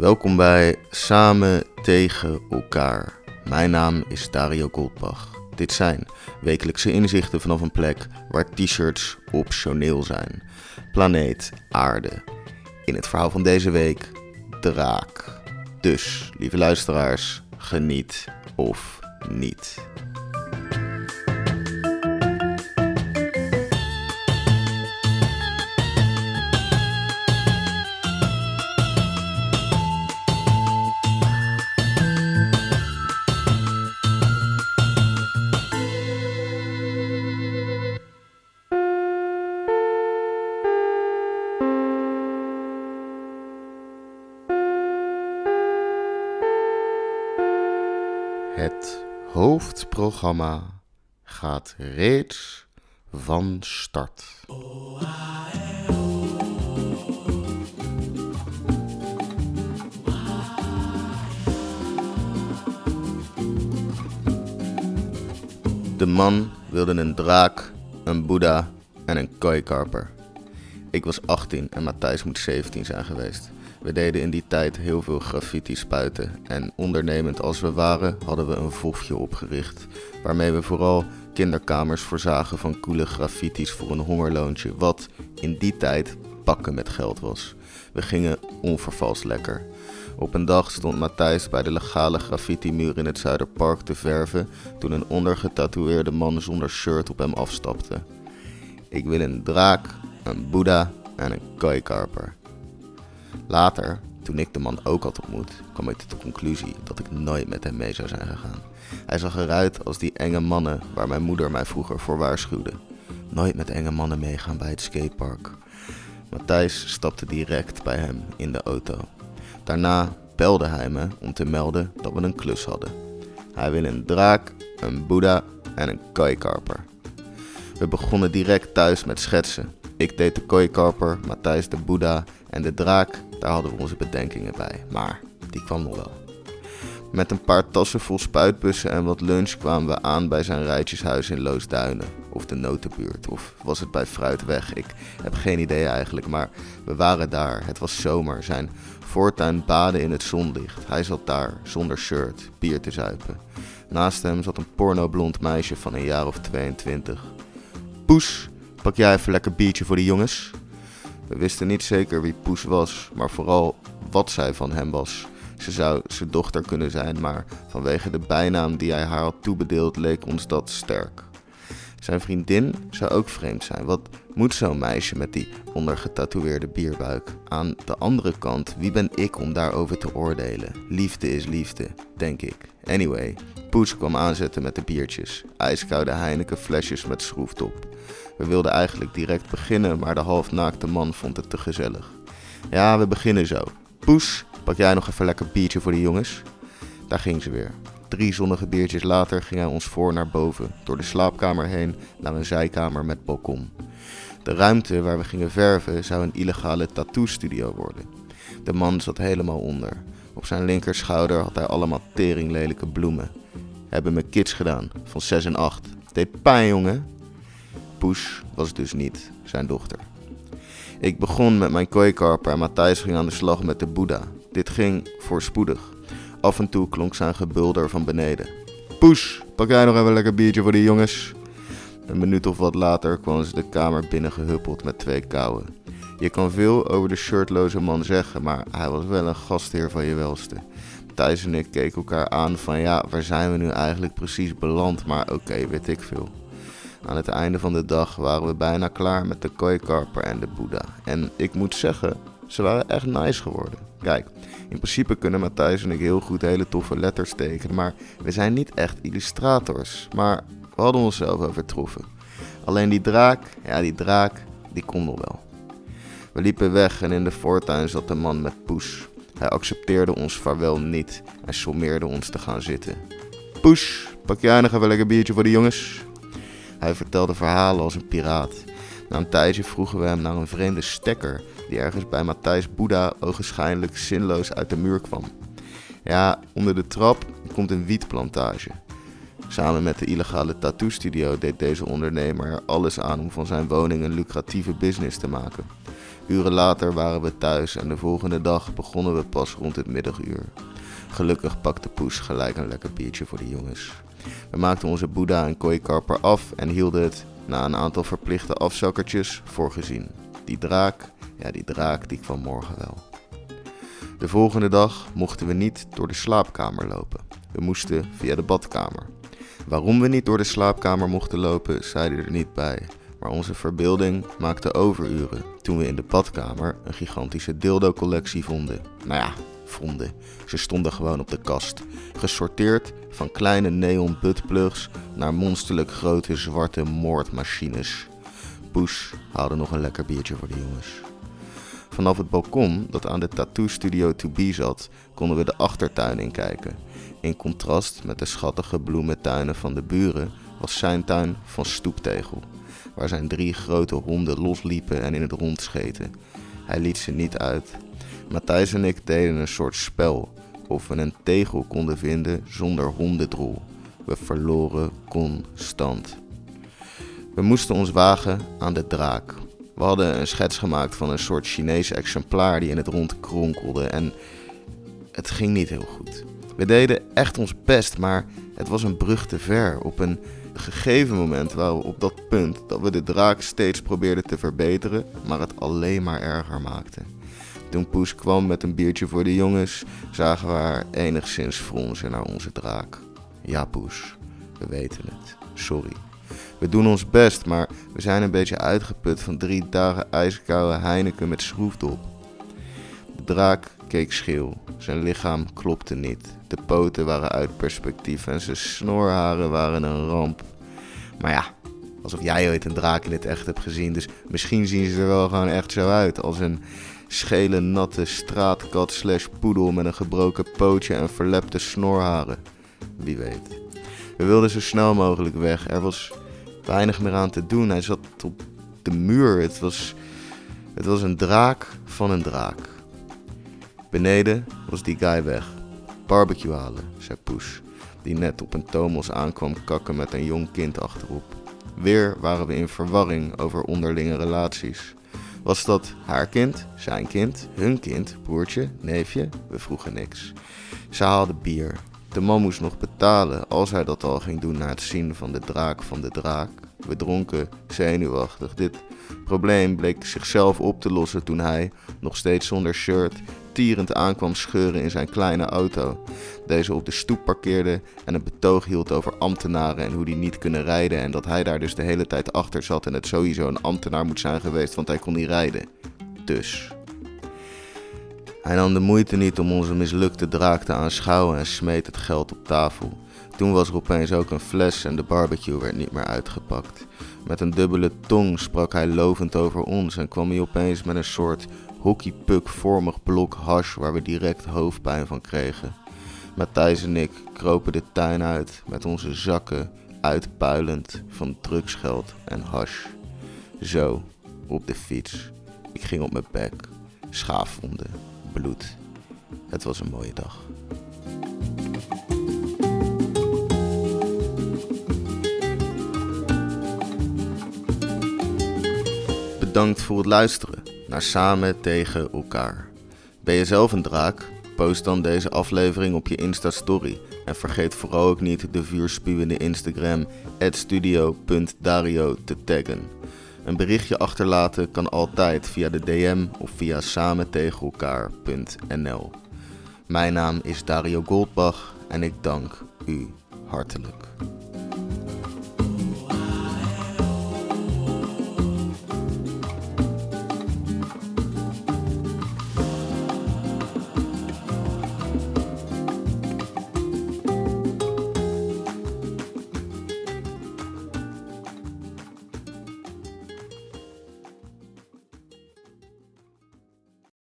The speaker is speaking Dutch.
Welkom bij Samen tegen elkaar. Mijn naam is Dario Goldbach. Dit zijn wekelijkse inzichten vanaf een plek waar t-shirts optioneel zijn. Planeet Aarde. In het verhaal van deze week, draak. Dus, lieve luisteraars, geniet of niet. Het hoofdprogramma gaat reeds van start. De man wilde een draak, een boeddha en een kooikarper. Ik was 18 en Matthijs moet 17 zijn geweest. We deden in die tijd heel veel graffiti spuiten en ondernemend als we waren hadden we een vofje opgericht, waarmee we vooral kinderkamers voorzagen van coole graffiti's voor een hongerloontje, wat in die tijd pakken met geld was. We gingen onvervalst lekker. Op een dag stond Matthijs bij de legale graffiti-muur in het Zuiderpark te verven toen een ondergetatoeëerde man zonder shirt op hem afstapte. Ik wil een draak, een boeddha en een kooikarper. Later, toen ik de man ook had ontmoet, kwam ik tot de conclusie dat ik nooit met hem mee zou zijn gegaan. Hij zag eruit als die enge mannen waar mijn moeder mij vroeger voor waarschuwde. Nooit met enge mannen meegaan bij het skatepark. Matthijs stapte direct bij hem in de auto. Daarna belde hij me om te melden dat we een klus hadden. Hij wil een draak, een boeddha en een kooikarper. We begonnen direct thuis met schetsen. Ik deed de kooikarper, Matthijs de boeddha en de draak, daar hadden we onze bedenkingen bij. Maar die kwam nog wel. Met een paar tassen vol spuitbussen en wat lunch kwamen we aan bij zijn rijtjeshuis in Loosduinen. Of de Notenbuurt, of was het bij Fruitweg? Ik heb geen idee eigenlijk, maar we waren daar. Het was zomer. Zijn voortuin baden in het zonlicht. Hij zat daar, zonder shirt, bier te zuipen. Naast hem zat een pornoblond meisje van een jaar of 22. Poes, pak jij even lekker biertje voor de jongens? We wisten niet zeker wie Poes was, maar vooral wat zij van hem was. Ze zou zijn dochter kunnen zijn, maar vanwege de bijnaam die hij haar had toebedeeld leek ons dat sterk. Zijn vriendin zou ook vreemd zijn. Wat moet zo'n meisje met die ondergetatoeëerde bierbuik? Aan de andere kant, wie ben ik om daarover te oordelen? Liefde is liefde, denk ik. Anyway, Poes kwam aanzetten met de biertjes. Ijskoude Heineken flesjes met schroeftop. We wilden eigenlijk direct beginnen, maar de halfnaakte man vond het te gezellig. Ja, we beginnen zo. Poes, pak jij nog even lekker biertje voor de jongens? Daar ging ze weer. Drie zonnige biertjes later ging hij ons voor naar boven, door de slaapkamer heen naar een zijkamer met balkon. De ruimte waar we gingen verven zou een illegale tattoo-studio worden. De man zat helemaal onder. Op zijn linkerschouder had hij allemaal teringlelijke bloemen. Hebben me kids gedaan, van 6 en 8. Deed pijn, jongen. Poes was dus niet zijn dochter. Ik begon met mijn kooikarper en Matthijs ging aan de slag met de boeddha. Dit ging voorspoedig. Af en toe klonk zijn gebulder van beneden. Poes, pak jij nog even lekker biertje voor de jongens? Een minuut of wat later kwam ze de kamer binnengehuppeld met twee kouwen. Je kan veel over de shirtloze man zeggen, maar hij was wel een gastheer van je welste. Thijs en ik keken elkaar aan van ja, waar zijn we nu eigenlijk precies beland, maar oké, weet ik veel. Aan het einde van de dag waren we bijna klaar met de kooikarper en de boeddha. En ik moet zeggen, ze waren echt nice geworden. Kijk, in principe kunnen Matthijs en ik heel goed hele toffe letters tekenen, maar we zijn niet echt illustrators. Maar we hadden onszelf overtroffen. Alleen die draak, ja die draak, die kon nog wel. We liepen weg en in de voortuin zat de man met Poes. Hij accepteerde ons vaarwel niet en sommeerde ons te gaan zitten. Poes, pak jij nog even lekker biertje voor de jongens? Hij vertelde verhalen als een piraat. Na een tijdje vroegen we hem naar een vreemde stekker die ergens bij Matthijs Boeddha ogenschijnlijk zinloos uit de muur kwam. Ja, onder de trap komt een wietplantage. Samen met de illegale tattoo-studio deed deze ondernemer er alles aan om van zijn woning een lucratieve business te maken. Uren later waren we thuis en de volgende dag begonnen we pas rond het middaguur. Gelukkig pakte Poes gelijk een lekker biertje voor de jongens. We maakten onze Boeddha en kooikarper af en hielden het, na een aantal verplichte afzakkertjes, voor gezien. Die draak, ja die draak die kwam morgen wel. De volgende dag mochten we niet door de slaapkamer lopen. We moesten via de badkamer. Waarom we niet door de slaapkamer mochten lopen, zeiden er niet bij. Maar onze verbeelding maakte overuren toen we in de badkamer een gigantische dildo-collectie vonden. Nou ja, vonden. Ze stonden gewoon op de kast. Gesorteerd van kleine neon buttplugs naar monsterlijk grote zwarte moordmachines. Poes haalde nog een lekker biertje voor de jongens. Vanaf het balkon dat aan de tattoo studio To Be zat, konden we de achtertuin inkijken. In contrast met de schattige bloementuinen van de buren was zijn tuin van stoeptegel, waar zijn drie grote honden losliepen en in het rond scheten. Hij liet ze niet uit. Matthijs en ik deden een soort spel of we een tegel konden vinden zonder hondendrol. We verloren constant. We moesten ons wagen aan de draak. We hadden een schets gemaakt van een soort Chinees exemplaar die in het rond kronkelde en het ging niet heel goed. We deden echt ons best, maar het was een brug te ver. Op een gegeven moment waren we op dat punt dat we de draak steeds probeerden te verbeteren, maar het alleen maar erger maakten. Toen Poes kwam met een biertje voor de jongens, zagen we haar enigszins fronsen naar onze draak. Ja, Poes, we weten het. Sorry. We doen ons best, maar we zijn een beetje uitgeput van drie dagen ijskoude Heineken met schroefdop. De draak keek scheel. Zijn lichaam klopte niet. De poten waren uit perspectief en zijn snorharen waren een ramp. Maar ja, alsof jij ooit een draak in het echt hebt gezien, dus misschien zien ze er wel gewoon echt zo uit. Als een schele, natte straatkat slash poedel met een gebroken pootje en verlepte snorharen. Wie weet. We wilden zo snel mogelijk weg. Er was weinig meer aan te doen. Hij zat op de muur. Het was, het was een draak van een draak. Beneden was die guy weg. Barbecue halen, zei Poes, die net op een Tomos aankwam kakken met een jong kind achterop. Weer waren we in verwarring over onderlinge relaties. Was dat haar kind, zijn kind, hun kind, broertje, neefje? We vroegen niks. Ze haalde bier. De man moest nog betalen als hij dat al ging doen na het zien van de draak van de draak. We dronken zenuwachtig. Dit probleem bleek zichzelf op te lossen toen hij, nog steeds zonder shirt, tierend aankwam scheuren in zijn kleine auto. Deze op de stoep parkeerde en een betoog hield over ambtenaren en hoe die niet kunnen rijden. En dat hij daar dus de hele tijd achter zat en het sowieso een ambtenaar moet zijn geweest, want hij kon niet rijden. Dus. Hij nam de moeite niet om onze mislukte draak te aanschouwen en smeet het geld op tafel. Toen was er opeens ook een fles en de barbecue werd niet meer uitgepakt. Met een dubbele tong sprak hij lovend over ons en kwam hij opeens met een soort hockeypuck-vormig blok hash waar we direct hoofdpijn van kregen. Matthijs en ik kropen de tuin uit met onze zakken uitpuilend van drugsgeld en hash. Zo, op de fiets. Ik ging op mijn bek, schaafwonden, bloed. Het was een mooie dag. Bedankt voor het luisteren naar Samen tegen elkaar. Ben je zelf een draak? Post dan deze aflevering op je Insta-story. En vergeet vooral ook niet de vuurspuwende Instagram studio.dario te taggen. Een berichtje achterlaten kan altijd via de DM of via samentegenelkaar.nl. Mijn naam is Dario Goldbach en ik dank u hartelijk.